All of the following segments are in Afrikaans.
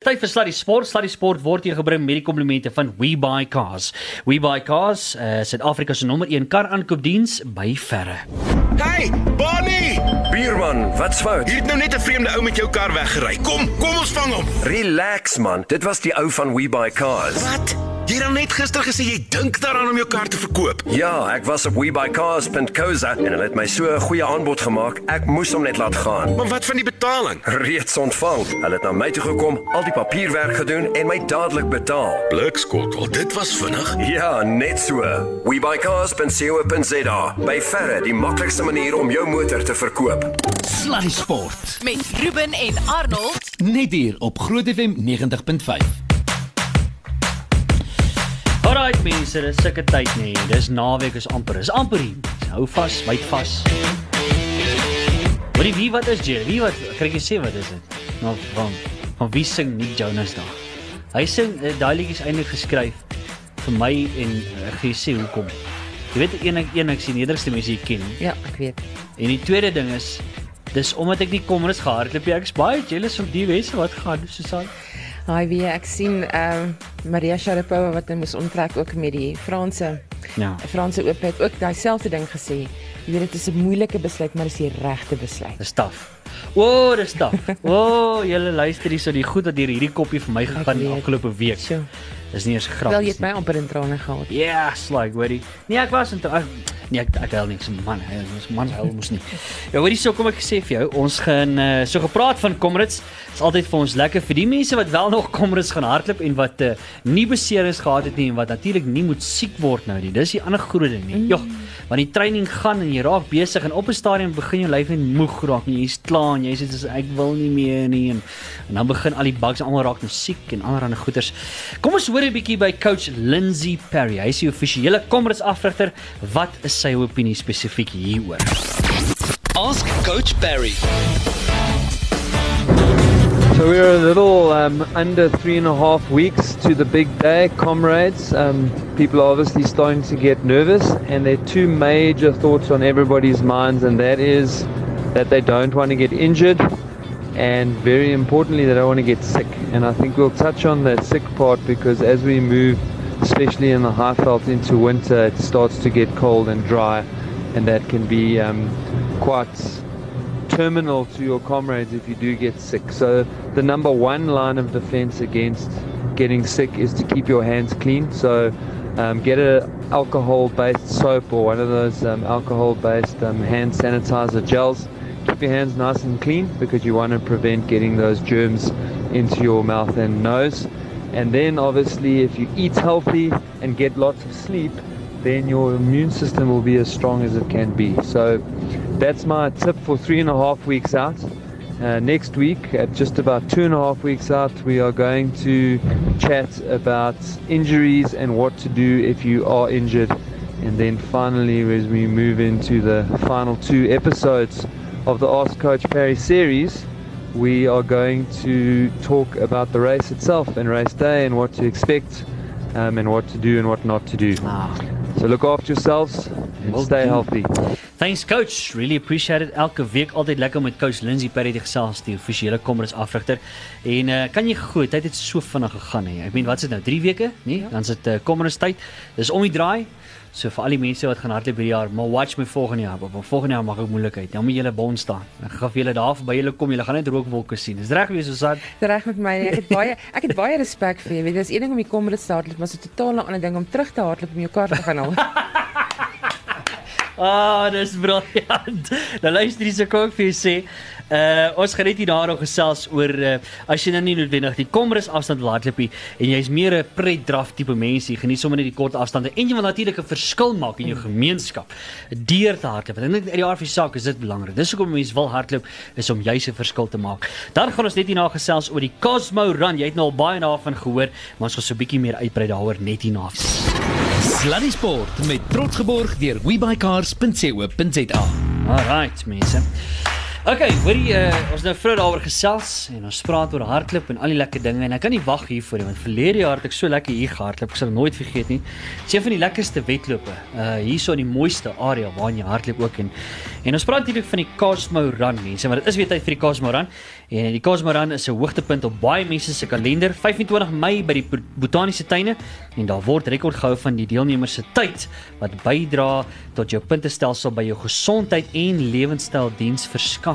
Tyd vir Sluddy Sport. Sluddy Sport word hier gebring met die komplimente van WeBuyCars. WeBuyCars, uh, Suid-Afrika se nommer 1 kar aankoopdiens by verre. Hey, Bonnie! Bierman, wat's fout? Jy het nou net 'n vreemde ou met jou kar weggery. Kom, kom ons vang hom. Relax man, dit was die ou van We Buy Cars. Wat? Jy het dan net gister gesê jy dink daaraan om jou kar te verkoop. Ja, ek was op webuycars.co.za en hulle het my so 'n goeie aanbod gemaak. Ek moes hom net laat gaan. Maar wat van die betaling? Reeds ontvang. Hulle het na my toe gekom, al die papierwerk gedoen en my dadelik betaal. Blikskottel, dit was vinnig. Ja, net so. webuycars.co.za. By verre die maklikste manier om jou motor te verkoop. Sluddy Sport. met Ruben en Arnold. Net hier op Groot FM 90.5. Alright mense, dis sulke tyd nê. Nee. Dis naweek is amper. Is amper hier. Hou vas, byt vas. Hoorie, wie wat is jy? Wie wat kyk jy sê wat is dit? Nou van van wie sing Nick Jonas daar? Hy sing uh, daai liedjies eintlik geskryf vir my en uh, ek sê hoekom. Jy weet een een ek sien nederigste mense jy ken. Ja, ek weet. En die tweede ding is dis omdat ek nie kommerus gehardloop nie. Ek is baie jealous van die mense wat gaan Susan. Haai weer, ek sien ehm Maria Sharapova wat nou moes onttrek ook met die Franse Ja. Franse oop het ook daai selfde ding gesê. Jy weet dit is 'n moeilike besluit, maar dis die regte besluit. Dis taaf. O, oh, dis taaf. O, oh, julle luister hier so die goed wat deur hierdie koppie vir my gegaan die afgelope week. So, Dis nie eens grap. wel jy het my amper in trane gehad. Yes, like hoorie. Nee, ek was in tra- Nee, ek ek huil niks man. Hy ons man huil mos nie. Ja, hoorie, so kom ek sê vir jou, ons gaan uh, so gepraat van Comrades. Is altyd vir ons lekker vir die mense wat wel nog Comrades gaan hardloop en wat uh, nie beserings gehad het nie en wat natuurlik nie moet siek word nou nie. Dis die ander groot ding nie. Jogg, want die training gaan en jy raak besig en op 'n stadium begin jou lyf net moeg raak en jy's klaar en jy sê dis ek wil nie meer nie en, en dan begin al die bugs almal raak nou siek en allerlei goeters. Kom ons hoor 'n bietjie by coach Lindsay Perry. Hy is die offisiële Comrades afrigter. Wat is sy opinie spesifiek hieroor? Ask Coach Barry. So we're a little um, under three and a half weeks to the big day, comrades. Um, people are obviously starting to get nervous, and there are two major thoughts on everybody's minds, and that is that they don't want to get injured, and very importantly, they don't want to get sick. And I think we'll touch on the sick part because as we move, especially in the high felt into winter, it starts to get cold and dry, and that can be um, quite terminal to your comrades if you do get sick. So the number one line of defense against getting sick is to keep your hands clean. So um, get a alcohol-based soap or one of those um, alcohol-based um, hand sanitizer gels. Keep your hands nice and clean because you want to prevent getting those germs into your mouth and nose. And then obviously if you eat healthy and get lots of sleep, then your immune system will be as strong as it can be. So that's my tip for three and a half weeks out. Uh, next week, at just about two and a half weeks out, we are going to chat about injuries and what to do if you are injured. And then finally, as we move into the final two episodes of the Ask Coach Perry series, we are going to talk about the race itself and race day and what to expect um, and what to do and what not to do. Ah. So look after yourselves and stay healthy. Thanks coach, really appreciate it. Elke week altyd lekker om met coach Lindsay Perry te gesels, die offisiële Comrades afrigter. En uh, kan jy glo, tyd het so vinnig gegaan hè. Ek meen, wat is dit nou? 3 weke, nee? Ja. Dan is dit uh, Comrades tyd. Dis om die draai. So vir al die mense wat gaan hardloop hierdie jaar, maar watch my volgende jaar. Op volgende jaar mag ek moeilikheid. Dan moet julle bond staan. Ek gaan vir julle daar verby julle kom, julle gaan net rookwolke sien. Dis reg wees Susan. Dis reg met my. Ek het baie ek het baie respek vir jou. Weet jy, dis een ding om die komrade te hardloop, maar so 'n totaal ander ding om terug te hardloop om jou kar te gaan haal. Ah, dis briljant. Nou luister hier, so kom ek vir jou sê, uh ons gaan net hier daaroor gesels oor uh, as jy nou nie noodwendig die komrus afstand hardloop nie en jy's meer 'n pret draf tipe mens, jy geniet sommer net die kort afstande en jy wil natuurlik 'n verskil maak in jou gemeenskap deur te hardloop. Ek dink uit die aard van die saak is dit belangrik. Dis hoekom mense wil hardloop is om juis 'n verskil te maak. Dan gaan ons net hierna gesels oor die Cosmo Run. Jy het nou al baie daarvan gehoor, maar ons gaan so 'n bietjie meer uitbrei daaroor net hierna. Sluddy Sport met trots geborg deur webuycars.co.za. Alright, mense. Okay, hoorie, uh, ons nou vroeër daaroor gesels en ons praat oor hardloop en al die lekker dinge en ek kan nie wag hiervoor nie want verlede jaar het ek so lekker hier gehardloop, ek sal nooit vergeet nie. Dit is een van die lekkerste wedlope. Uh hierso in die mooiste area waar jy hardloop ook en en ons praat natuurlik van die Cosmo Run mense, maar dit is weer tyd vir die Cosmo Run. En die Cosmo Run is 'n hoogtepunt op baie mense se kalender, 25 Mei by die Botaniese Tuine en daar word rekord gehou van die deelnemers se tyd wat bydra tot jou puntestelsel by jou gesondheid en lewenstyl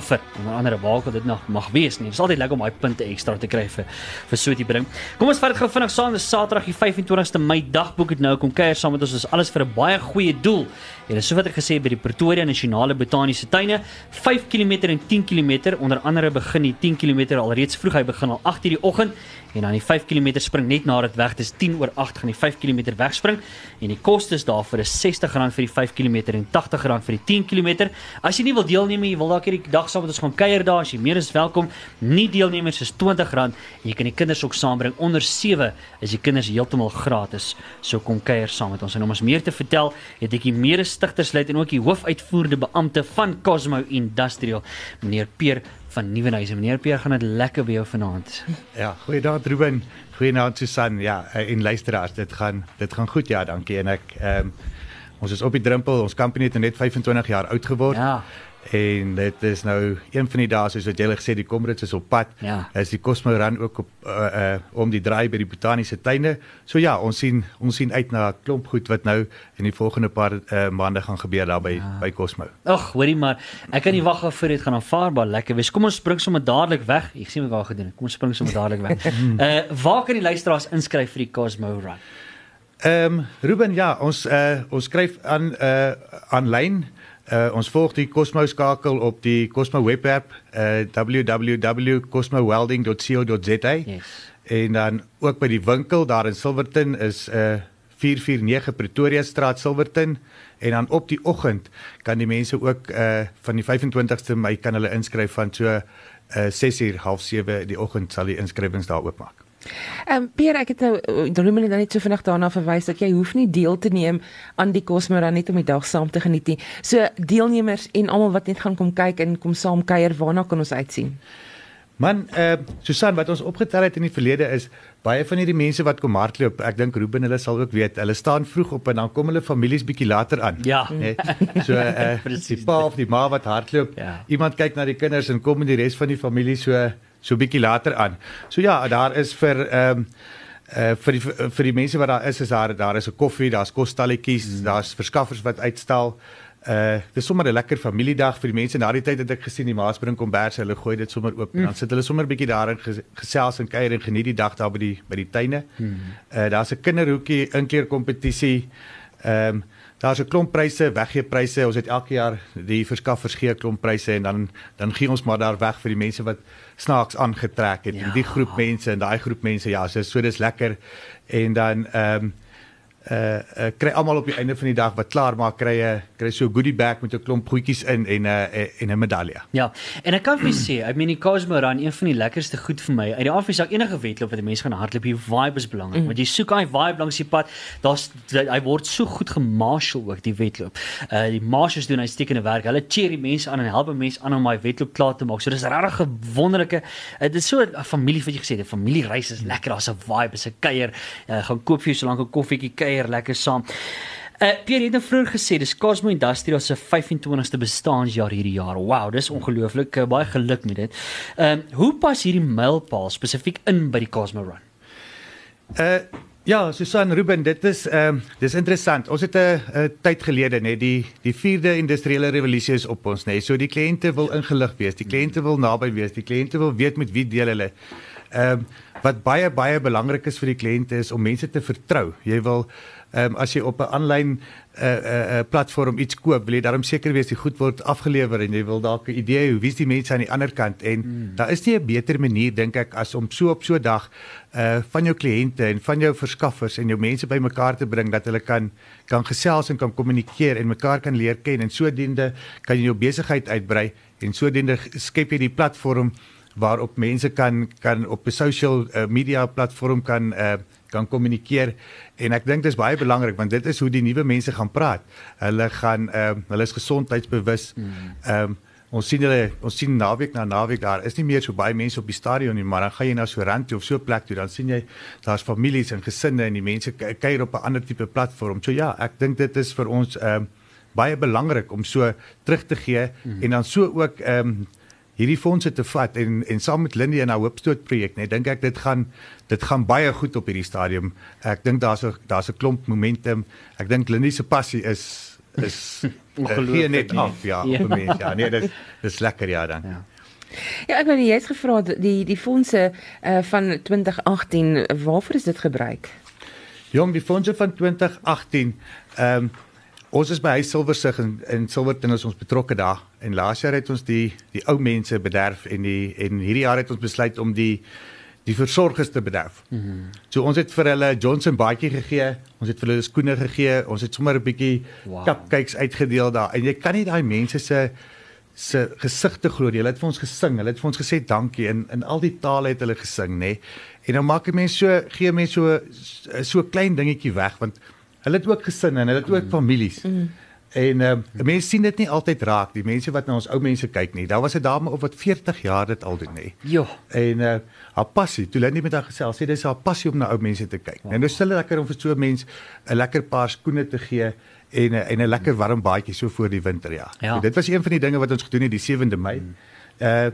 diensverskaffer. Onder andere waar al dit nog mag wees nie. Dit is altyd lekker om daai punte ekstra te kry vir vir so 'n tipe ding. Kom ons vat dit gou vinnig saam. Dis Saterdag die 25ste Mei. Dagboek het nou kom kuier saam met ons. Dis alles vir 'n baie goeie doel. Dis so wat ek gesê by die Pretoria Nasionale Botaniese Tuine, 5 km en 10 km onder andere begin die 10 km alreeds vroeg. Hy begin al 8:00 die oggend en dan die 5 km spring net na dit weg. Dis 10 oor 8 gaan die 5 km wegspring en die kostes daarvoor is R60 vir die 5 km en R80 vir die 10 km. As jy nie wil deelneem nie, wil dalk hierdie dag saam met ons gaan kuier daar, as jy meer as welkom. Nie deelnemers is R20 en jy kan die kinders ook saambring. Onder 7 is die kinders heeltemal gratis. So kom kuier saam met ons en om ons meer te vertel, het ek die mede stigterslid en ook die hoofuitvoerende beampte van Cosmo Industrial, meneer Peer van Nieuwenhuizen. Meneer Peer, gaan dit lekker by jou vanaand? Ja, goeiedag Ruben. Goeienaand Susan. Ja, en luisteraars, dit gaan dit gaan goed ja, dankie. En ek ehm um, ons is op die drempel. Ons company het net 25 jaar oud geword. Ja. En dit is nou een van die dae soos wat jy gele gesê die Comrades is op pad. Ja. Is die Cosmo Run ook op uh, uh om die draai by die botaniese tuine. So ja, ons sien ons sien uit na 'n klomp goed wat nou in die volgende paar uh, maande gaan gebeur daar by ja. by Cosmo. Ag, hoorie maar, ek kan nie wag voor dit gaan aanvaarbaar lekker wees. Kom ons spring sommer dadelik weg. Ek sien wat daar gedoen het. Kom ons spring sommer dadelik weg. uh waar kan die luisteraars inskryf vir die Cosmo Run? Ehm um, Ruben, ja, ons uh ons skryf aan uh aanlyn Uh ons volg die Cosmo skakel op die Cosmo webwerf uh www.cosmowelding.co.za. Yes. En dan ook by die winkel daar in Silverton is uh 449 Pretoria Straat Silverton en dan op die oggend kan die mense ook uh van die 25ste Mei kan hulle inskryf van so uh 6:30 half 7 die oggend sal die inskrywings daar oopmaak. Ehm um, Pierre, ek het nou Dromel het nou net so vinnig daarna verwys dat jy hoef nie deel te neem aan die Cosmora net om die dag saam te geniet nie. So deelnemers en almal wat net gaan kom kyk en kom saam kuier, waarna kan ons uitsien? Man, eh uh, Susan, wat ons opgetel het in die verlede is baie van hierdie mense wat kom hardloop, ek dink Ruben hulle sal ook weet, hulle staan vroeg op en dan kom hulle families bietjie later aan. Ja. Nee, so eh uh, die pa of die ma wat hardloop, Ja. iemand kyk na die kinders en kom en die res van die familie so so bietjie later aan. So ja, daar is vir ehm um, uh vir die vir die mense wat daar is is daar daar is 'n koffie, daar's kosstalletjies, mm. daar's verskaffers wat uitstal. Uh dis sommer 'n lekker familiedag vir die mense. Na die tyd het ek gesien die Maasbrink kombers, hulle gooi dit sommer oop. Mm. Dan sit hulle sommer bietjie daarin ges, gesels en kuier en geniet die dag daar by die by die tuine. Mm. Uh daar's 'n kinderhoekie inkleer kompetisie. Ehm um, daar's 'n klomp pryse, weggee pryse. Ons het elke jaar die verskaffers gee 'n klomp pryse en dan dan gee ons maar daar weg vir die mense wat snaaks aangetrek het. Ja. Ja. Die groep mense en daai groep mense, ja, so so dis lekker. En dan ehm um, uh, uh kry almal op die einde van die dag wat klaar maak kry 'n kry so 'n goodie bag met 'n klomp goedjies in en 'n uh, en 'n medalje. Ja, en ek kan vir julle sê, ek meen die Cosmo Run, een van die lekkerste goed vir my. Uit die afsak enige wedloop wat 'n mens gaan hardloop, die vibe is belangrik. Mm. Want jy soek daai vibe langs die pad. Daar's hy word so goed gemarshal ook die wedloop. Uh die marshals doen uitstekende werk. Hulle cheer die mense aan en help mense aan om daai wedloop klaar te maak. So dis regtig 'n wonderlike dit is so 'n familie wat jy gesê het, 'n familiereis is lekker. Daar's 'n vibe, is 'n kuier. Uh, gaan koop vir jou so lank 'n koffietjie kuier lekker saam. Uh Pierre het nou vroeër gesê dis Cosmo Industrial se 25ste bestaanjaar hierdie jaar. Wow, dis ongelooflik. Uh, baie geluk met dit. Ehm uh, hoe pas hierdie mylpaal spesifiek in by die Cosmo Run? Uh ja, Susan Ruben, dit is ehm uh, dis interessant. Ons het 'n uh, tyd gelede nê die die 4de industriële revolusie is op ons nê. So die kliënte wil ingelig wees, die kliënte wil naby wees, die kliënte wil weet met wie deel hulle. Ehm um, wat baie baie belangrik is vir die kliënte is om mense te vertrou. Jy wil ehm um, as jy op 'n aanlyn 'n uh, 'n uh, uh, platform iets koop, wil jy daarom seker wees die goed word afgelewer en jy wil dalk 'n idee hoe wie's die mense aan die ander kant en mm. daar is nie 'n beter manier dink ek as om so op so 'n dag uh van jou kliënte en van jou verskaffers en jou mense bymekaar te bring dat hulle kan kan gesels en kan kommunikeer en mekaar kan leer ken en sodoende kan jy jou besigheid uitbrei en sodoende skep jy die platform waarop mense kan kan op 'n social uh, media platform kan uh kan kommunikeer en ek dink dis baie belangrik want dit is hoe die nuwe mense gaan praat. Hulle gaan ehm uh, hulle is gesondheidsbewus. Ehm um, ons sien hulle ons sien naweek na naweek daar is nie meer so baie mense op die stadion nie, maar dan gaan jy na so 'n rand toe of so 'n plek toe, dan sien jy daar's families en gesinne en die mense kuier op 'n ander tipe platform. So ja, ek dink dit is vir ons ehm um, baie belangrik om so terug te gee mm. en dan so ook ehm um, hierdie fondse te vat en en saam met Lindy en haar hoopstoot projek, net dink ek dit gaan dit gaan baie goed op hierdie stadium. Ek dink daar's 'n daar's 'n klomp momentum. Ek dink Lindy se passie is is eh, Ongelooflik, gee net nee. af ja, Ja. op 'n mens. Ja, nee, dit dis lekker ja dan. Ja. Ja, ek weet nie, jy het gevra die die fondse uh, van 2018, waarvoor is dit gebruik? Jong, die fondse van 2018. Ehm um, ons is by Huis Silversig in in Silverton is ons betrokke daar en laas jaar het ons die die ou mense bederf en die en hierdie jaar het ons besluit om die die versorgers te bederf. Mm -hmm. So ons het vir hulle Johnson baadjie gegee, ons het vir hulle skoene gegee, ons het sommer 'n bietjie Wow. cupcakes uitgedeel daar en jy kan nie daai mense se se gesigte glo. Hulle het vir ons gesing, hulle het vir ons gesê dankie in in al die tale het hulle gesing, nê. En dan maak 'n mens so gee mense so so 'n klein dingetjie weg want hulle het ook gesinne en hulle het ook mm. families. Mm. En uh, mense sien dit nie altyd raak die mense wat na ons ou mense kyk nie. Daar was 'n dame op wat 40 jaar dit al doen nê. Jo. En uh haar passie, toe nie met haar gesels, sê dis haar passie om na ou mense te kyk. Wow. En is hulle lekker om vir so 'n mens 'n lekker paar skoene te gee en 'n en 'n lekker warm baadjie so voor die winter ja. Ja. So, dit was een van die dinge wat ons gedoen het die 7de Mei. Uh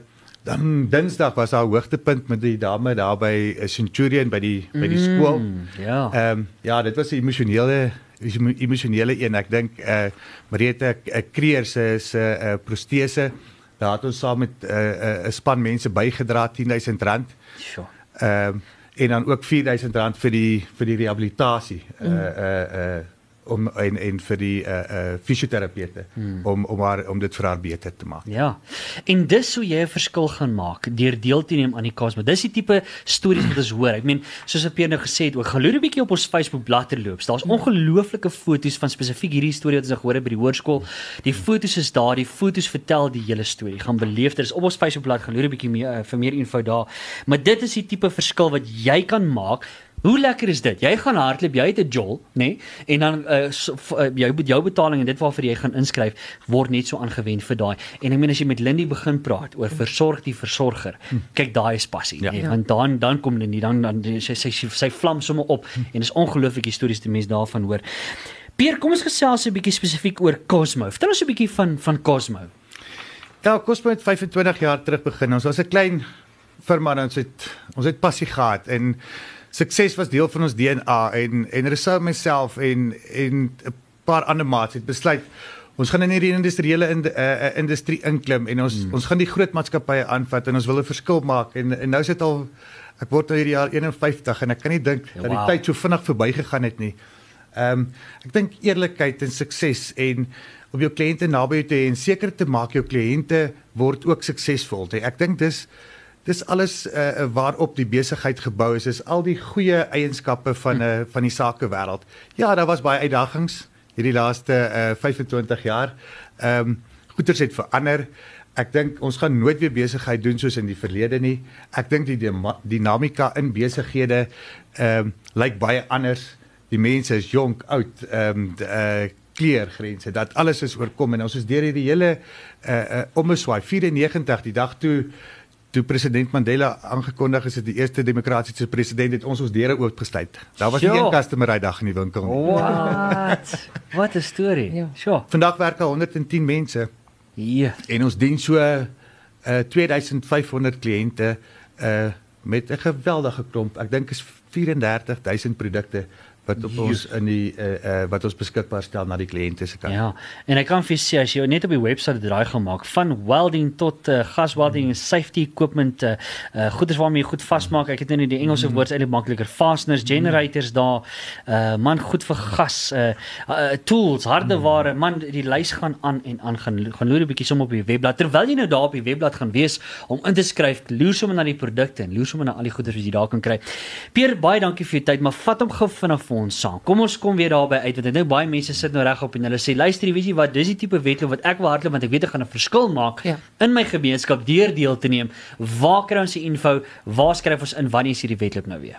dan Dinsdag was haar hoogtepunt met die dame daar by eh, Centurion by die by die skool. Mm, ja. Ehm um, ja, dit was 'n emosionele emo- emosionele een. Ek dink eh uh, Mariette uh, Kreer se se uh, protese daar het ons saam met 'n uh, 'n uh, span mense bygedra R10000. Sjoe. Ehm um, en dan ook R4000 vir die vir die rehabilitasie. Eh uh, eh uh, uh, om en en vir die eh uh, uh, fisioterapeute hmm. om om haar om dit vir haar beter te maak. Ja. En dis hoe jy 'n verskil gaan maak deur deel te neem aan die Cosmo. Dis die tipe stories wat ons hoor. Ek meen, soos op nou gesê het, ook gaan loer 'n bietjie op ons Facebook bladsy loops. Daar's ongelooflike foto's van spesifiek hierdie storie wat ons nou gehoor het by die hoërskool. Die foto's is daar, die foto's vertel die hele storie. Gaan beleef dit is op ons Facebook bladsy gaan loer 'n bietjie meer uh, vir meer info daar. Maar dit is die tipe verskil wat jy kan maak Hoe lekker is dit? Jy gaan hardloop, jy het 'n jol, nê? Nee? En dan uh, so, uh jou jou betaling en dit waarvoor jy gaan inskryf word net so aangewend vir daai. En ek meen as jy met Lindy begin praat oor versorg die versorger. Kyk, daai is passie, Ja. nee? Want dan dan kom Lindy, dan dan sy sy sy, sy vlam sommer op en dis ongelooflik die stories wat mense daarvan hoor. Pier, kom ons gesels 'n bietjie spesifiek oor Cosmo. Vertel ons 'n bietjie van van Cosmo. Ja, Cosmo het 25 jaar terug begin. Ons was 'n klein firma en ons het ons het passie gehad en sukses was deel van ons DNA en en Resou myself en en 'n paar ander maats het besluit ons gaan in hierdie industriële in, uh, industrie inklim en ons hmm. ons gaan die groot maatskappye aanvat en ons wil 'n verskil maak en en nou is dit al ek word nou hierdie jaar 51 en ek kan nie dink Ja, dat die wow. tyd so vinnig verbygegaan het nie. Ehm um, ek dink eerlikheid en sukses en om jou kliënte naby jou te hê en seker te maak jou kliënte word ook suksesvol. Ek dink dis dis alles uh, waarop die besigheid gebou is. Is al die goeie eienskappe van 'n uh, van die sakewêreld. Ja, daar was baie uitdagings hierdie laaste uh, 25 jaar. Ehm um, goeders het verander. Ek dink ons gaan nooit weer besigheid doen soos in die verlede nie. Ek dink die dinamika in besighede ehm um, lyk baie anders. Die mense is jonk, oud, ehm um, uh kleurgrense. Dat alles is oorkom en ons is deur hierdie hele uh uh ommeswaai 94 die dag toe toe president Mandela aangekondig is as die eerste demokratiese president het ons ons deure oopgesluit. Daar was nie een customer daai dag in die winkel nie. Wat? Wat 'n storie. Ja. Sjoe. Vandag werk daar 110 mense Ja. en ons dien so uh 2500 kliënte uh met 'n geweldige klomp. Ek dink is 34000 produkte wat op ons in die uh, uh wat ons beskikbaar stel na die kliënte se kant. Ja, en ek kan vir sê as jy net op die webwerf draai gemaak van welding tot uh, gas welding en safety equipment uh, uh goeders waarmee jy goed vasmaak. Ek het nou nie die Engelse woord is eintlik makliker. Fasteners, generators daar. Uh man goed vir gas, uh, uh tools, hardeware. Man die lys gaan aan en aan gaan gaan loer 'n bietjie som op die webblad. Terwyl jy nou daar op die webblad gaan wees om in te skryf, loer sommer na die produkte en loer sommer na al die goeders wat jy daar kan kry. Pier, baie dankie vir jou tyd, maar vat hom gou vinnig vir ons saam. Kom ons kom weer daarby uit want ek dink baie mense sit nou regop en hulle sê luister, weet jy wat, dis die tipe wedloop wat ek wil hardloop want ek weet ek gaan 'n verskil maak Ja. in my gemeenskap deur deel te neem. Waar kry ons die info? Waar skryf ons in wanneer is hierdie wedloop nou weer?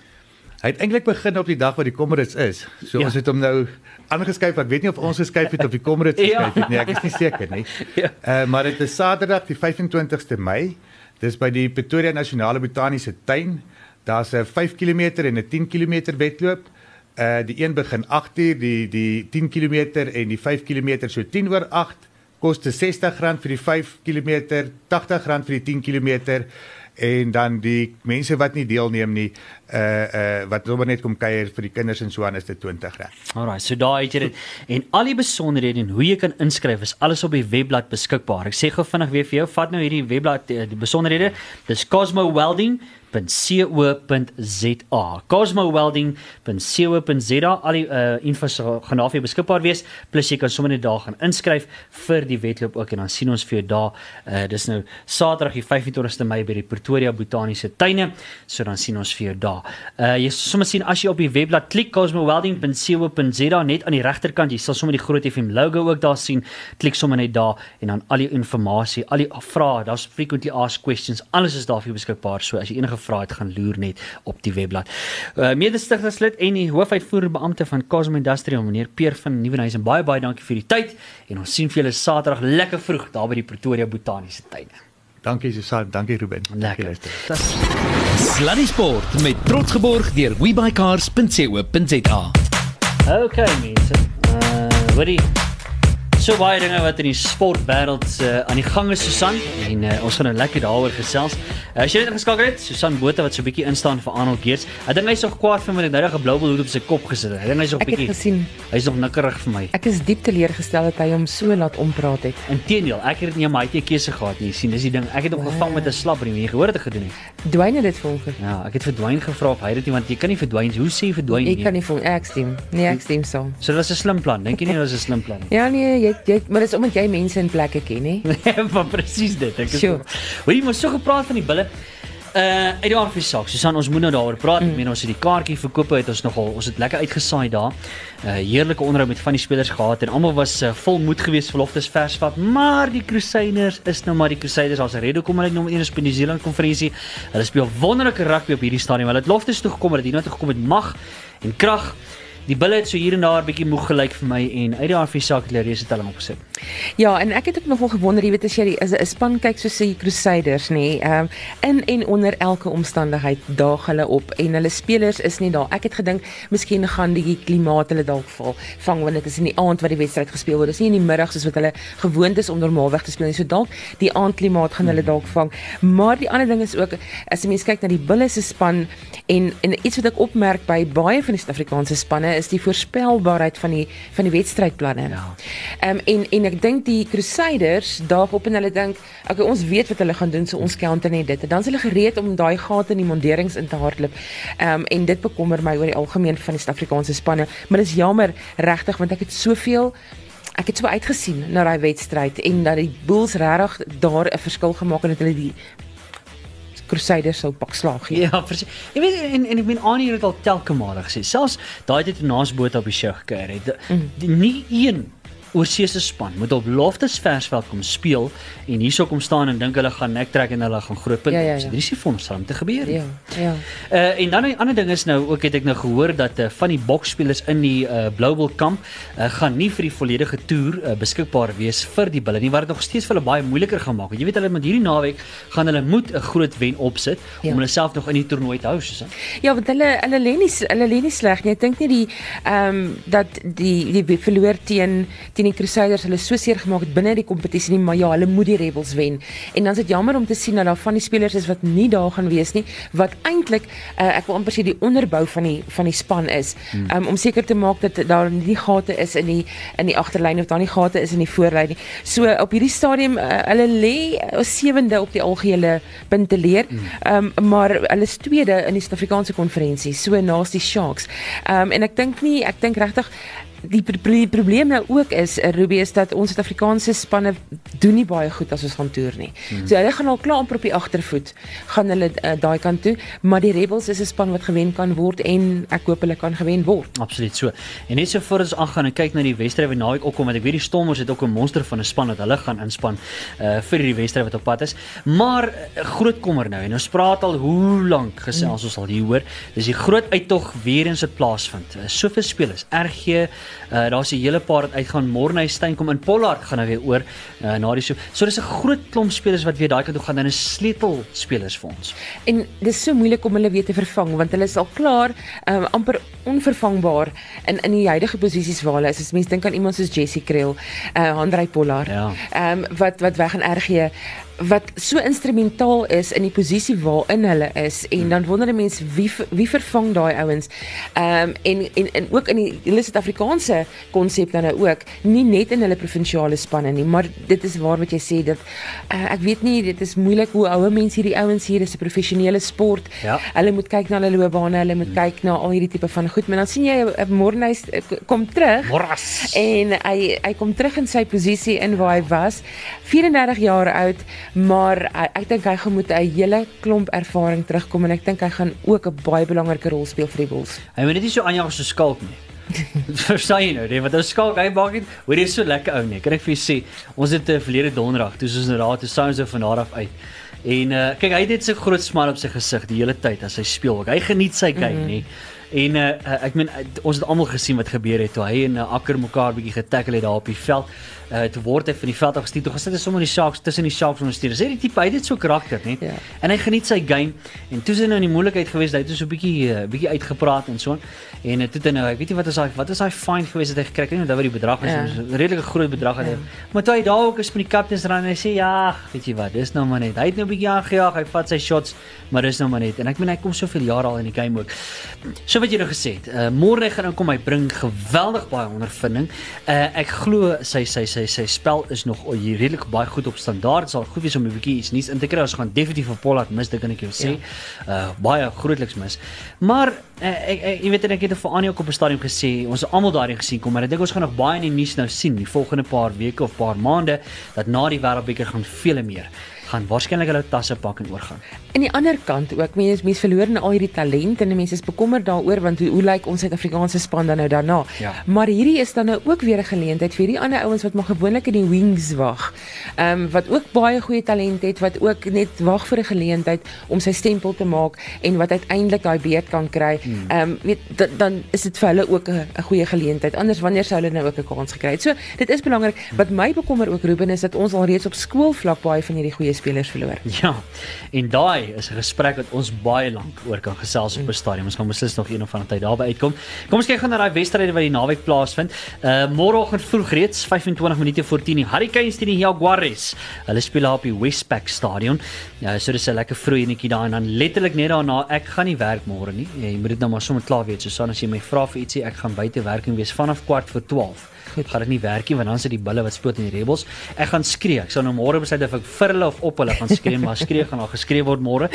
Hy het eintlik begin op die dag wat die Comrades is. So Ja. ja. ons het hom nou aangeskuif. Ek weet nie of ons geskuif het of die Comrades Ja. geskuif het nie. Ek is nie seker nie. Ja. Uh, maar dit is Saterdag die 25ste Mei. Dis by die Pretoria Nasionale Botaniese Tuin. Daar's 'n 5 km en 'n 10 km wedloop. Uh die een begin 8uur, die die 10 km en die 5 km so 10 oor 8 koste R60 vir die 5 km, R80 vir die 10 km en dan die mense wat nie deelneem nie, uh uh wat sommer net kom kuier vir die kinders en so aan is dit R20. Alraai, so daar het jy dit. En al die besonderhede en hoe jy kan inskryf is alles op die webblad beskikbaar. Ek sê gou vinnig weer vir jou, vat nou hierdie webblad die besonderhede. Dis cosmowelding.co.za. cosmowelding.co.za. Al die uh, info sal gaan daar vir jou beskikbaar wees. Plus jy kan sommer net daar gaan inskryf vir die wedloop ook en dan sien ons vir jou daar. Uh, dis nou Saterdag die 25ste Mei by die Pretoria Botaniese Tuine. So dan sien ons vir jou daar. Uh jy sommer sien as jy op die webblad klik cosmowelding.co.za net aan die regterkant, jy sal sommer die Groot FM logo ook daar sien. Klik sommer net daar en dan al die inligting, al die vrae, daar's frequently asked questions, alles is daar vir jou beskikbaar. So as jy enige vrae het, gaan loer net op die webblad. Uh mede-stigterslid en die hoofuitvoerende beampte van Cosmo Industrial, meneer Peer van Nieuwenhuizen, baie baie dankie vir die tyd en ons sien vir julle Saterdag lekker vroeg daar by die Pretoria Botaniese Tuine. Dankie Susan, dankie Ruben. Dankie Lekker. luister. Sluddy Sport met trots geborg deur webycars.co.za. Okay mense. Uh hoorie. So baie dinge wat in die sportwêreld uh, aan die gang is Susan en uh, ons gaan nou lekker daaroor gesels. Uh, as jy net geskakel het, Susan Botha wat so 'n bietjie instaan vir Arnold Geers. Ek dink hy's nog kwaad vir my dat hy nou 'n blou hoed op sy kop gesit het. Ek dink hy's nog Ek het bietjie gesien. Hy's nog nikkerig vir my. Ek is diep teleurgestel dat hy hom so laat ompraat het. Inteendeel, ek het dit nie hy nie 'n keuse gehad nie. Jy sien, dis die ding. Ek het hom gevang met 'n slap ring. Jy gehoor wat ek gedoen het. Dwayne het dit vir hom. Ja, ek het verdwyn gevra of hy dit nie want jy kan nie verdwyn. Hoe sê jy verdwyn Ek nie? kan nie vir ek stem. Nee, ek stem saam. So dit was 'n slim plan. Dink jy nie dit was 'n slim plan nie? Ja nee, jy jy maar dis omdat jy mense in plekke ken, hè. maar presies dit. Ek is. Hoor jy mos so gepraat van die bulle. Uh uit die aard van die saak. Susan, ons moet nou daaroor praat. Mm. Ek meen ons het die kaartjie verkoop het ons nogal ons het lekker uitgesaai daar. Uh heerlike onderhoud met van die spelers gehad en almal was uh, vol moed geweest vir Loftus Versvat, maar die Crusaders is nou maar die Crusaders. Ons red hoekom hulle nommer 1 is by die Zeeland konferensie. Hulle speel wonderlike rugby op hierdie stadium. Hulle het Loftus toe gekom, hulle het hier nou toe gekom met mag en krag. Die bulle het so hier en daar 'n bietjie moeg gelyk vir my en uit die die saak het hulle reeds telling opgesit. Ja, en ek het ook nogal gewonder, jy weet as jy as 'n span kyk soos die Crusaders, nê, ehm in en onder elke omstandigheid daag hulle op en hulle spelers is nie daar. Ek het gedink miskien gaan die klimaat hulle dalk val vang want dit is in die aand wat die wedstryd gespeel word. Dis nie in die middag soos wat hulle gewoond is om normaalweg te speel nie. So dalk die aandklimaat gaan hulle dalk vang. Maar die ander ding is ook as jy mens kyk na die Bulle se span en en iets wat ek opmerk by baie van die Suid-Afrikaanse spanne is die voorspelbaarheid van die van die wedstrydplanne. Ja. Ehm en en ek dink die Crusaders daag op en hulle dink, okay, ons weet wat hulle gaan doen, so ons counter net dit. En dan is hulle gereed om daai gate in die monderings in te hardloop. Ehm um, en dit bekommer my oor die algemeen van die Suid-Afrikaanse spanne, maar dis jammer regtig want ek het soveel ek het so uitgesien na daai wedstryd en dat die Bulls regtig daar 'n verskil gemaak het en dat hulle die Crusaders sou pak slaag gee. Ja, verseker. Jy weet en en ek meen aan hier het al telke male gesê. Selfs daai tyd toe naas boot op die show gekry het. Mm. Die, nie een oorseese span moet op Loftus Versveld kom speel en hierso kom staan en dink hulle gaan nek trek en hulle gaan groot punte. Ja, ja, ja. Dit is nie veronderstel om te gebeur nie. Ja, ja. Uh en dan 'n ander ding is nou ook het ek nou gehoor dat uh, van die boksspelers in die uh, Global kamp uh, gaan nie vir die volledige toer uh, beskikbaar wees vir die bulle nie wat dit nog steeds vir hulle baie moeiliker gaan maak. Want Jy weet hulle met hierdie naweek gaan hulle moet 'n groot wen opsit Ja. om hulle self nog in die toernooi te hou, soos. Ja, want hulle hulle lê nie hulle lê nie sleg nie. Ek dink nie die ehm dat die die verloor teen teen die Crusaders hulle so seer gemaak het binne die kompetisie nie, maar ja, hulle moet die Rebels wen. En dan is dit jammer om te sien dat daar van die spelers is wat nie daar gaan wees nie, wat eintlik uh, ek wil amper sê die onderbou van die van die span is. Um, om seker te maak dat daar nie gate is in die in die agterlyn of daar nie gate is in die voorlyn nie. So op hierdie stadium uh, hulle lê uh, sewende op die algehele punte leer. Ehm um, maar hulle is tweede in die Suid-Afrikaanse konferensie, so naas die Sharks. Ehm um, en ek dink nie, ek dink regtig die pro- pro- probleem nou ook is uh, Ruby is dat ons Suid-Afrikaanse spanne doen nie baie goed as ons gaan toer nie. Hmm. So hulle gaan al klaar amper op die agtervoet gaan hulle uh, daai kant toe, maar die Rebels is 'n span wat gewen kan word en ek hoop hulle kan gewen word. Absoluut so. En net so voor ons aangaan en kyk na die wedstryd wat naweek opkom want ek weet die Stormers het ook 'n monster van 'n span wat hulle gaan inspan uh vir die wedstryd wat op pad is. Maar uh, groot kommer nou en ons praat al hoe lank gesels ons al hier hoor. Dis die groot uittog weer eens wat plaasvind. Uh, soveel spelers. RG, uh daar's 'n hele paar wat uitgaan. Morney Steyn kom in Pollard gaan nou weer oor uh, na die so. So dis 'n groot klomp spelers wat weer daai kant toe gaan. Dan is sleutelspelers vir ons. En dis so moeilik om hulle weer te vervang want hulle is al klaar um, amper onvervangbaar in in die huidige posisies waar hulle is. As mens dink aan iemand soos Jessie Kriel, uh Andrei Pollard, Ja. um, wat wat weg in RG wat so instrumentaal is in die posisie waarin hulle is en dan wonder mense wie ver- wie vervang daai ouens. Ehm um, en, en en ook in die hele Suid-Afrikaanse konsep dan nou ook, nie net in hulle provinsiale spanne nie, maar dit is waar wat jy sê dat uh, ek weet nie, dit is moeilik hoe ouer mense hierdie ouens hier is 'n professionele sport. Ja. Hulle moet kyk na hulle loopbane, hulle moet kyk na al hierdie tipe van goed, maar dan sien jy 'n Mornhuis kom terug. Morras. En hy hy kom terug in sy posisie in waar hy was. 34 jaar oud, maar hy, ek dink hy gaan moet 'n hele klomp ervaring terugkom en ek dink hy gaan ook 'n baie belangrike rol speel vir die Bulls. Hy moet net nie so aanjag so skalk nie. Verstaan jy nou, nee, want ou skalk hy maak net hoor jy so lekker ou nee. Kan ek vir jou sê, ons het 'n verlede donderdag, toe ons nou daar toe sounds of van daar af uit. En uh kyk, hy het net so groot smile op sy gesig die hele tyd as hy speel. Hy geniet sy game, mm -hmm. nee. En uh, ek meen uh, ons het almal gesien wat gebeur het toe hy en uh, Akker mekaar bietjie getackle het daar op die veld. Uh toe word hy van die veld af gestuur. Toe gesit hy sommer in die Sharks tussen die Sharks ondersteun. Dis die tipe hy het so karakter, nee. Ja. En hy geniet sy game en toe is hy nou in die moeilikheid geweest. Hy het so 'n bietjie uh, bietjie uitgepraat en so. En uh, toe het hy nou, ek weet nie wat is daai wat is daai fine geweest wat hy gekry het. Ek weet nie wat die bedrag was, Ja. ja. 'n redelike groot bedrag het. Ja. Maar toe hy daar ook is met die captains ran en hy sê ja, weet jy wat, dis nou maar net. Hy het nou 'n bietjie aangejaag, hy vat sy shots, maar dis nou maar net. En ek meen hy kom soveel jare al in die game ook. So wat jy nou gesê het. Uh môre gaan nou kom hy bring geweldig baie ondervinding. Uh ek glo sy sy sy sy spel is nog oh, hier redelik baie goed op standaard. Dit sal goed wees om 'n bietjie iets nuuts in te kry. Ons gaan definitief vir Pollard mis, dit kan ek jou sê. Uh baie grootliks mis. Maar uh, ek, ek jy weet en ek het vir Annie ook op 'n stadium gesê, ons het almal daarin gesien kom, maar ek dink ons gaan nog baie in die nuus nou sien die volgende paar weke of paar maande dat na die Wêreldbeker gaan vele meer gaan waarskynlik hulle tasse pak en oorgaan. Aan die ander kant ook mense mense verloor nou al hierdie talent en mense is bekommerd daaroor want hoe, hoe lyk ons Suid-Afrikaanse span dan nou daarna. Ja. Maar hierdie is dan nou ook weer 'n geleentheid vir die ander ouens wat maar gewoonlik in die wings wag. Ehm um, wat ook baie goeie talent het wat ook net wag vir 'n geleentheid om sy stempel te maak en wat uiteindelik daai beurt kan kry. Ehm um, weet da, dan is dit vir hulle ook 'n goeie geleentheid. Anders wanneer sou hulle nou ook 'n kans gekry het. So dit is belangrik. Wat my bekommer ook Ruben is dat ons al reeds op skoolvlak baie van hierdie goeie spelers verloor. Ja. En daai is 'n gesprek wat ons baie lank oor kan gesels op 'n stadium. Ons gaan beslis nog een of ander tyd daarby uitkom. Kom ons kyk gou na daai wedstryde wat die naweek plaasvind. Uh môreoggend vroeg reeds 25 minute voor 10 die Hurricanes teen die Jaguars. Hulle speel daar op die Westpac Stadion. Ja, so dis 'n lekker vroeë enetjie daar en dan letterlik net daarna ek gaan nie werk môre nie. Jy moet dit nou maar sommer klaar weet. So as jy my vra vir ietsie, ek gaan buite werking wees vanaf kwart voor 12. Goed, gaan dit nie werk nie want dan sit die bulle wat speel teen die Rebels. Ek gaan skree. Ek sal nou môre besluit of ek vir hulle of op hulle gaan skree, maar skree gaan al geskree word môre.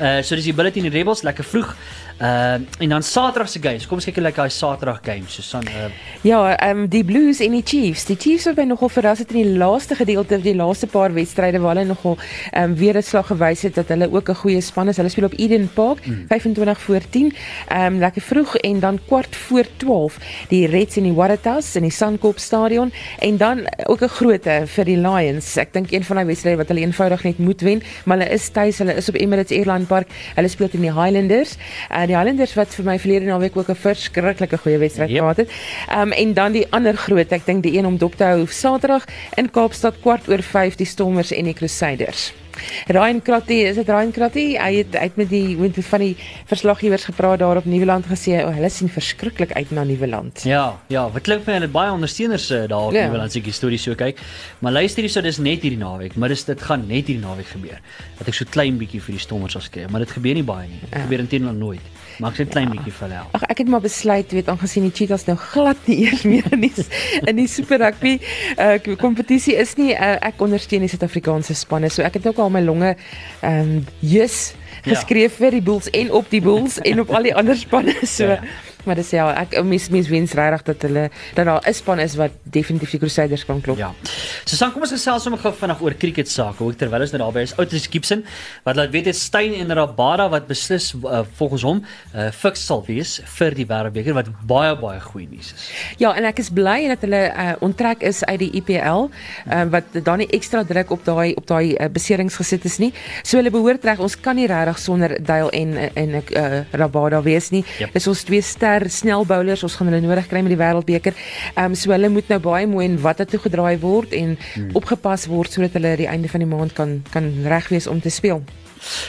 Uh so dis die bulle teen die Rebels lekker vroeg. Uh en dan Saterdag se games. Kom ons kyk hoe lyk daai Saterdag games. Susan uh Ja, ehm um, die Blues en die Chiefs. Die Chiefs het my nogal verras het in die laaste gedeelte, die laaste paar wedstryde waar hulle nogal ehm um, weer 'n slag gewys het dat hulle ook 'n goeie span is. Hulle speel op Eden Park, mm. 25 voor 10. Ehm um, lekker vroeg en dan kwart voor 12 die Reds en die Waratahs in die Suncorp Stadion en dan ook 'n groote vir die Lions. Ek dink een van daai wedstryde wat hulle eenvoudig net moet wen, maar hulle is tuis, hulle is op Emirates Airline Park. Hulle speel teen die Highlanders. Uh, die Highlanders wat vir my verlede naweek ook 'n verskriklike goeie wedstryd Yep. gehad het. Um, en dan die ander groot, ek dink die een om dop te hou Saterdag in Kaapstad kwart oor 5 die Stormers en die Crusaders. Ryan Kratty, is dit Ryan Kratty? Hy het uit met die met van die verslaggewers gepraat daar op Nieuweland gesê, oh, hulle sien verskriklik uit na Nieuweland. Ja, ja, wat klink vir hulle baie ondersteuners uh, daar op Ja. ja. die Willandse storie so kyk. Maar luister hierso, dis net hierdie naweek, maar dis dit gaan net hierdie naweek gebeur. Dat ek so klein bietjie vir die stommers sal skree, maar dit gebeur nie baie nie. Dit Ja. gebeur intendeel nooit. Ek sê 'n klein bietjie vir hulle. Ag ek het maar besluit weet aangesien die Cheetahs nou glad nie eers meer in die in die Super Rugby uh, kompetisie is nie uh, ek ondersteun die Suid-Afrikaanse spanne so ek het ook al my longe ehm um, jus Ja. geskryf vir die Bulls en op die Bulls en op al die ander spanne so Ja, ja. Maar dis ja, ek mens mens wens regtig dat hulle dat daar 'n span is wat definitief die Crusaders kan klop. Ja. Susan, kom ons gesels sommer gou vinnig oor cricket sake. Hoe terwyl ons nou daarby is, Otis Gibson wat laat weet dit Steyn en Rabada wat beslis uh, volgens hom uh, fiks sal wees vir die Wêreldbeker wat baie baie goeie nuus is. Ja, en ek is bly dat hulle uh, onttrek is uit die IPL, uh, wat dan nie ekstra druk op daai op daai uh, beserings gesit is nie. So hulle behoort reg, ons kan nie regtig sonder Dale en en uh, Rabada wees nie. Yep. Dis ons twee ster snel bowlers, ons gaan hulle nodig kry met die Wêreldbeker. Ehm um, so hulle moet nou baie mooi en wat toe gedraai word en hmm. opgepas word sodat hulle die einde van die maand kan kan reg wees om te speel.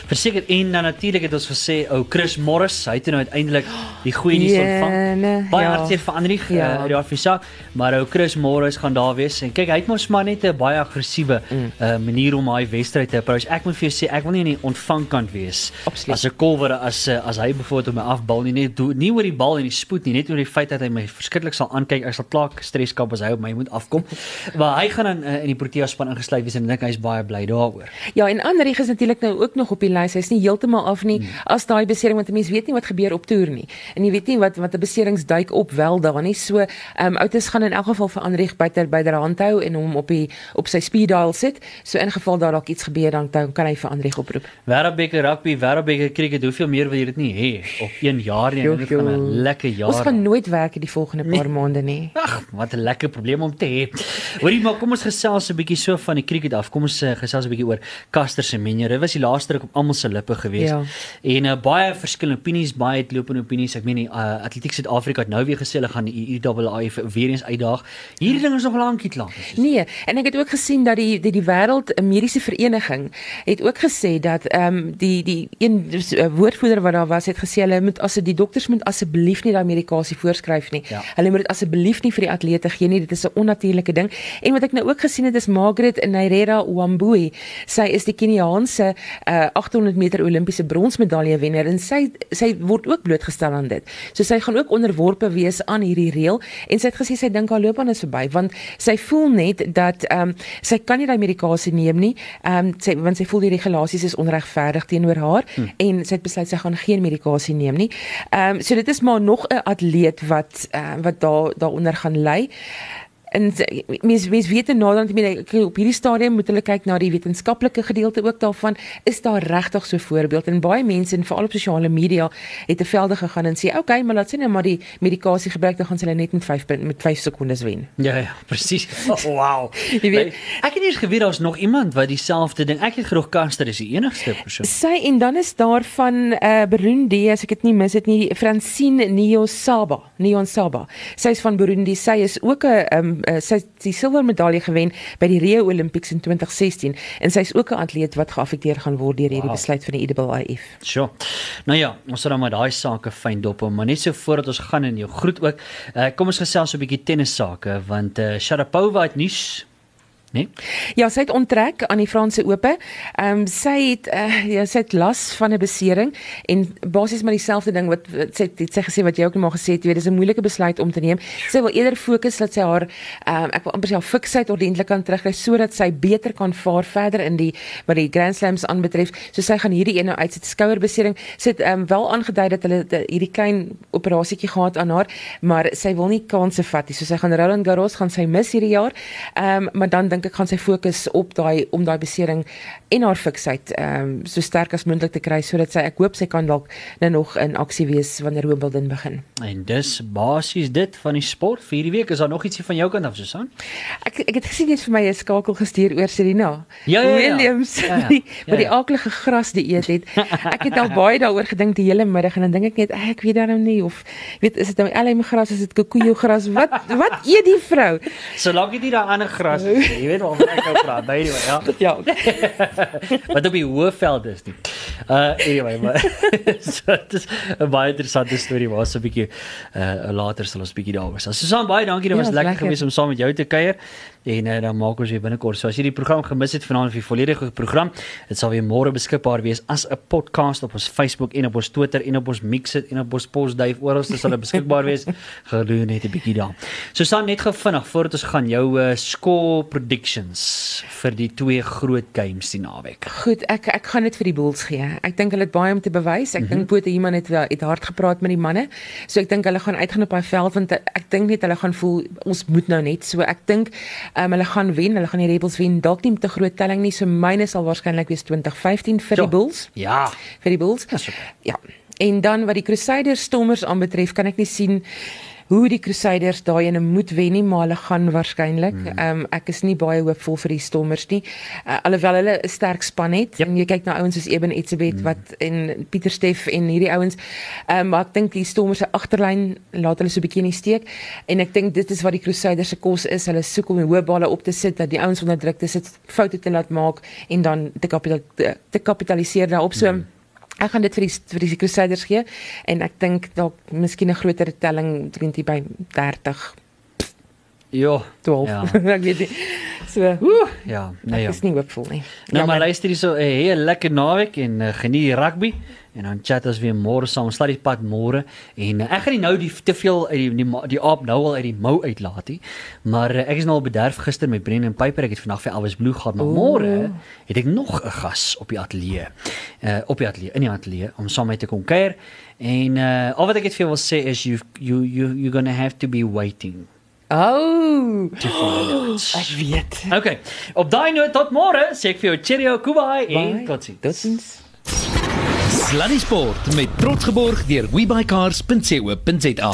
Verseker en dan natuurlik het ons gesê ou Chris Morris, hy het nou uiteindelik die goeie nuus ontvang. Jene, Baie ja. hartseer vir Andrieg Ja. ja. uh, die afisa, maar ou Chris Morris gaan daar wees en kyk hy het mos maar net 'n baie aggressiewe mm. uh, manier om daai wedstryd te approach. Ek moet vir jou sê ek wil nie aan die ontvangkant wees. Absoluut. As 'n kolwer as uh, as hy byvoorbeeld op my afbal nie net do, nie oor die bal en die spoed nie, net oor die feit dat hy my verskriklik sal aankyk. Ek sal klaar stres kap as hy op my moet afkom. maar hy gaan dan uh, in die Protea span ingesluit wees en ek dink hy's baie bly daaroor. Ja, en Andrieg is natuurlik nou ook nog op die lys. Hy's nie heeltemal af nie hmm. as daai besering want 'n mens weet nie wat gebeur op toer nie. En jy weet nie wat wat 'n beserings duik op wel daar nie. So, ehm um, Outes gaan in elk geval vir Andrieg byter by der hand hou en hom op die op sy speed dial sit. So in geval daar dalk iets gebeur dan, dan kan hy vir Andrieg oproep. Wêreldbeker rugby, Wêreldbeker cricket, hoeveel meer wil jy dit nie hê op 1 jaar nie. Dit gaan 'n lekker jaar. Ons gaan nooit werk die volgende paar maande nie. Ag, wat 'n lekker probleem om te hê. Hoorie, maar kom ons gesels 'n bietjie so van die cricket af. Kom ons uh, gesels 'n bietjie oor Caster Semenya. Dit was die laaste ruk op almal se lippe gewees. Ja. En uh, baie verskillende opinies, baie uitlopende opinies. Ek meen die uh, Atletiek Suid-Afrika het nou weer gesê hulle gaan die IAAF weer eens uitdaag. Hierdie ding is nog lankie klaar. Nee, en ek het ook gesien dat die die, die wêreld mediese vereniging het ook gesê dat ehm um, die die een uh, woordvoerder wat daar was het gesê hulle moet as die dokters moet asseblief nie daai medikasie voorskryf nie. Ja. Hulle moet dit asseblief nie vir die atlete gee nie. Dit is 'n onnatuurlike ding. En wat ek nou ook gesien het is Margaret Nairera Wambui. Sy is die Keniaanse uh, 800 meter Olimpiese bronsmedalje wenner en sy sy word ook blootgestel aan dit. So sy gaan ook onderworpe wees aan hierdie reël en sy het gesê sy dink haar loopbaan is verby want sy voel net dat ehm um, sy kan nie daai medikasie neem nie. Ehm um, sy want sy voel die regulasies is onregverdig teenoor haar hmm. en sy het besluit sy gaan geen medikasie neem nie. Ehm um, so dit is maar nog 'n atleet wat uh, wat daar daaronder gaan ly en mens mens weet en aan die ek op hierdie stadium moet hulle kyk na die wetenskaplike gedeelte ook daarvan is daar regtig so 'n voorbeeld en baie mense en veral op sosiale media het te velde gegaan en sê okay maar laat sien nou maar die medikasie gebruik dan gaan hulle net met 5 met 5 sekondes wen Ja ja, presies. Oh, wow. Jy weet- ek het eers geweet daar's nog iemand wat dieselfde ding. Ek het gedoog Caster is die enigste persoon. sy en dan is daar van uh, Burundi as ek dit nie mis dit nie Francine Niyonsaba Niyonsaba sy is van Burundi sy is ook 'n um, uh, sy het die silwer medalje gewen by die Rio Olympics in 2016 en sy is ook 'n atleet wat geaffekteer gaan word deur hierdie Wow. besluit van die IAAF. Sjoe. Nou ja, ons sal dan maar daai sake fyn dop, maar net so voordat ons gaan in jou groet ook. Uh, kom ons gesels so 'n bietjie tennis sake want uh, Sharapova het nuus, né? Ja, sy het onttrek aan die Franse Ope. Ehm um, sy het uh, ja, sy het las van 'n besering en basies maar dieselfde ding wat, wat sy het, sy gesê wat jy ook maar gesê het, jy weet, dis 'n moeilike besluit om te neem. Sy wil eerder fokus dat sy haar ehm um, ek wil amper sê haar fiksheid ordentlik kan terugkry sodat sy beter kan vaar verder in die wat die Grand Slams aanbetref. So sy gaan hierdie een nou uit sit skouerbesering. Sy het ehm um, wel aangedui dat hulle de, hierdie klein operasietjie gehad aan haar, maar sy wil nie kansse vat nie. So sy gaan Roland Garros gaan sy mis hierdie jaar. Ehm um, maar dan dink ek gaan sy fokus op daai om daai besering en haar fiksheid ehm um, so sterk as moontlik te kry sodat sy ek hoop sy kan dalk nou nog in aksie wees wanneer Wimbledon begin. En dis basies dit van die sport vir hierdie week. Is daar nog ietsie van jou kant af, Susan? Ek ek het gesien jy het vir my 'n skakel gestuur oor Serena Ja, ja, ja. Williams Ja, ja. die Ja, wat die ja. aaklige gras dieet het. Ek het al baie daaroor gedink die hele middag en dan dink ek net "Ag, ek weet daarom nie of weet is dit nou LM gras is dit kikuyu gras wat wat eet die vrou? Solank dit nie daar ander gras is, nie, jy weet waarvan ek nou praat. Nou anyway, ja. Ja. Wat op die Hoëveld is nie. Uh anyway, maar so dit is 'n baie interessante storie maar so 'n bietjie uh later sal ons bietjie daaroor sê. Susan, baie dankie. Dit Ja, was is lekker, lekker. geweest om saam met jou te kuier. En uh, dan maak ons weer binnekort. So as jy die program gemis het vanaand of die volledige program, dit sal weer môre beskikbaar wees as 'n podcast op ons Facebook en op ons Twitter en op ons Mixit en op ons Postduif oral sal dit beskikbaar wees. Gedoen net 'n bietjie daar. Susan, net gou vinnig voordat ons gaan jou uh, score predictions vir die twee groot games die naweek. Goed, ek ek gaan dit vir die Bulls gee. Ek dink hulle het baie om te bewys. Ek mm -hmm. dink Boete Human het wel- het hard gepraat met die manne. So ek dink hulle gaan uitgaan op daai veld want ek dink net hulle gaan voel ons moet nou net. So ek dink um, hulle gaan wen. Hulle gaan die Rebels wen. Dalk nie met 'n groot telling nie. So myne sal waarskynlik wees 2015 vir Ja. die Bulls. Ja. Vir die Bulls. Dis oké. Ja. En dan wat die Crusaders Stormers aanbetref, kan ek nie sien hoe die Crusaders daai ene moet wen nie, maar hulle gaan waarskynlik. Hmm. Ehm um, ek is nie baie hoopvol vir die Stormers nie. Uh, alhoewel hulle 'n sterk span het. Yep. En jy kyk na ouens soos Eben Etzebeth Hmm. wat en Pieter Steff en hierdie ouens. Ehm um, maar ek dink die Stormers se agterlyn laat hulle so 'n bietjie in die steek en ek dink dit is wat die Crusaders se kos is. Hulle soek om die hoë balle op te sit dat die ouens onder druk te sit, foute te laat maak en dan te kapital te, te kapitaliseer daarop. So mm. Ek gaan dit vir die vir die Crusaders gee en ek dink dalk miskien 'n groter telling 20 by 30 Ja. 12. Ja. ek weet nie. So, Oeh, ja, nee ek ja. is nie hoopvol nie. Nou maar Jammer. luister hierso, 'n hele lekker naweek en uh, geniet die rugby en dan chat ons weer môre saam. Ons Slaat die pad môre en uh, ek gaan nie nou die te veel uit die die, die aap nou al uit die mou uitlaat nie. Maar uh, ek is nou al bederf gister met Brendan Piper. Ek het vandag vir Elvis Blue gehad, maar môre het ek nog 'n gas op die ateljee. Uh op die ateljee, in die ateljee om saam met te kom kuier. En uh al wat ek net vir jou wil sê is you you you you're going to have to be waiting Oh, out. ek weet. Okay. Op daai noot tot môre, sê ek vir jou cheerio, kubai en totsiens. Totsiens. Sluddy Sport met trots geborg deur webycars.co.za.